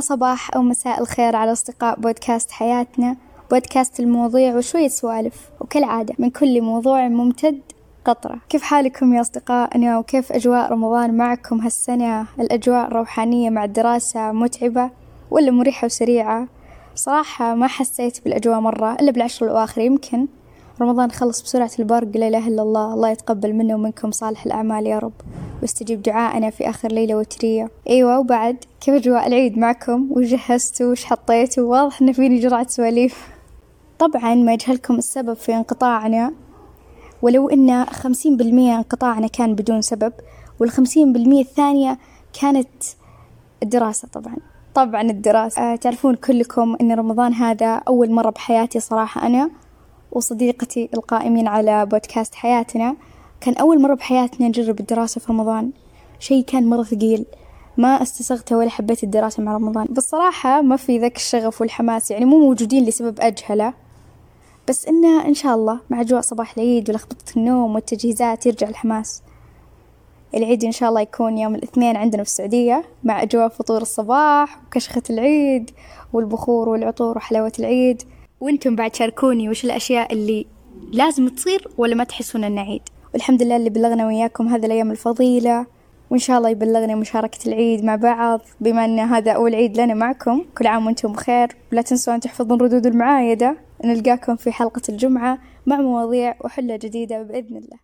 صباح أو مساء الخير على أصدقاء بودكاست حياتنا. بودكاست المواضيع وشوية سوالف وكالعادة من كل موضوع ممتد قطرة. كيف حالكم يا أصدقائنا وكيف أجواء رمضان معكم هالسنة؟ الأجواء روحانية مع الدراسة متعبة ولا مريحة وسريعة؟ صراحة ما حسيت بالأجواء مرة إلا بالعشر الأواخر يمكن. رمضان خلص بسرعة البرق لا إله إلا الله. الله يتقبل منا ومنكم صالح الأعمال يا رب. واستجيب دعائنا في آخر ليلة وترية. أيوة وبعد كيف أجواء العيد معكم؟ وش جهزتوا؟ وش حطيتوا؟ واضح إن فيني جرعة سواليف. طبعا ما يجهلكم السبب في انقطاعنا. ولو إن خمسين بالمية انقطاعنا كان بدون سبب والخمسين بالمية الثانية كانت الدراسة طبعا. طبعا الدراسة. آه تعرفون كلكم إن رمضان هذا أول مرة بحياتي صراحة أنا وصديقتي القائمين على بودكاست حياتنا. كان أول مرة بحياتنا نجرب الدراسة في رمضان. شي كان مرة ثقيل. ما استسغته ولا حبيت الدراسة مع رمضان. بالصراحة ما في ذاك الشغف والحماس يعني مو موجودين لسبب أجهلة. بس إنه إن شاء الله مع أجواء صباح العيد ولخبطة النوم والتجهيزات يرجع الحماس. العيد إن شاء الله يكون يوم الاثنين عندنا في السعودية مع أجواء فطور الصباح وكشخة العيد والبخور والعطور وحلاوة العيد. وأنتم بعد شاركوني وش الأشياء اللي لازم تصير ولا ما تحسون أن عيد؟ والحمد لله اللي بلغنا وياكم هذه الأيام الفضيلة وإن شاء الله يبلغنا مشاركة العيد مع بعض بما أن هذا أول عيد لنا معكم. كل عام وأنتم بخير. ولا تنسوا أن تحفظون ردود المعايدة نلقاكم في حلقة الجمعة مع مواضيع وحلة جديدة بإذن الله.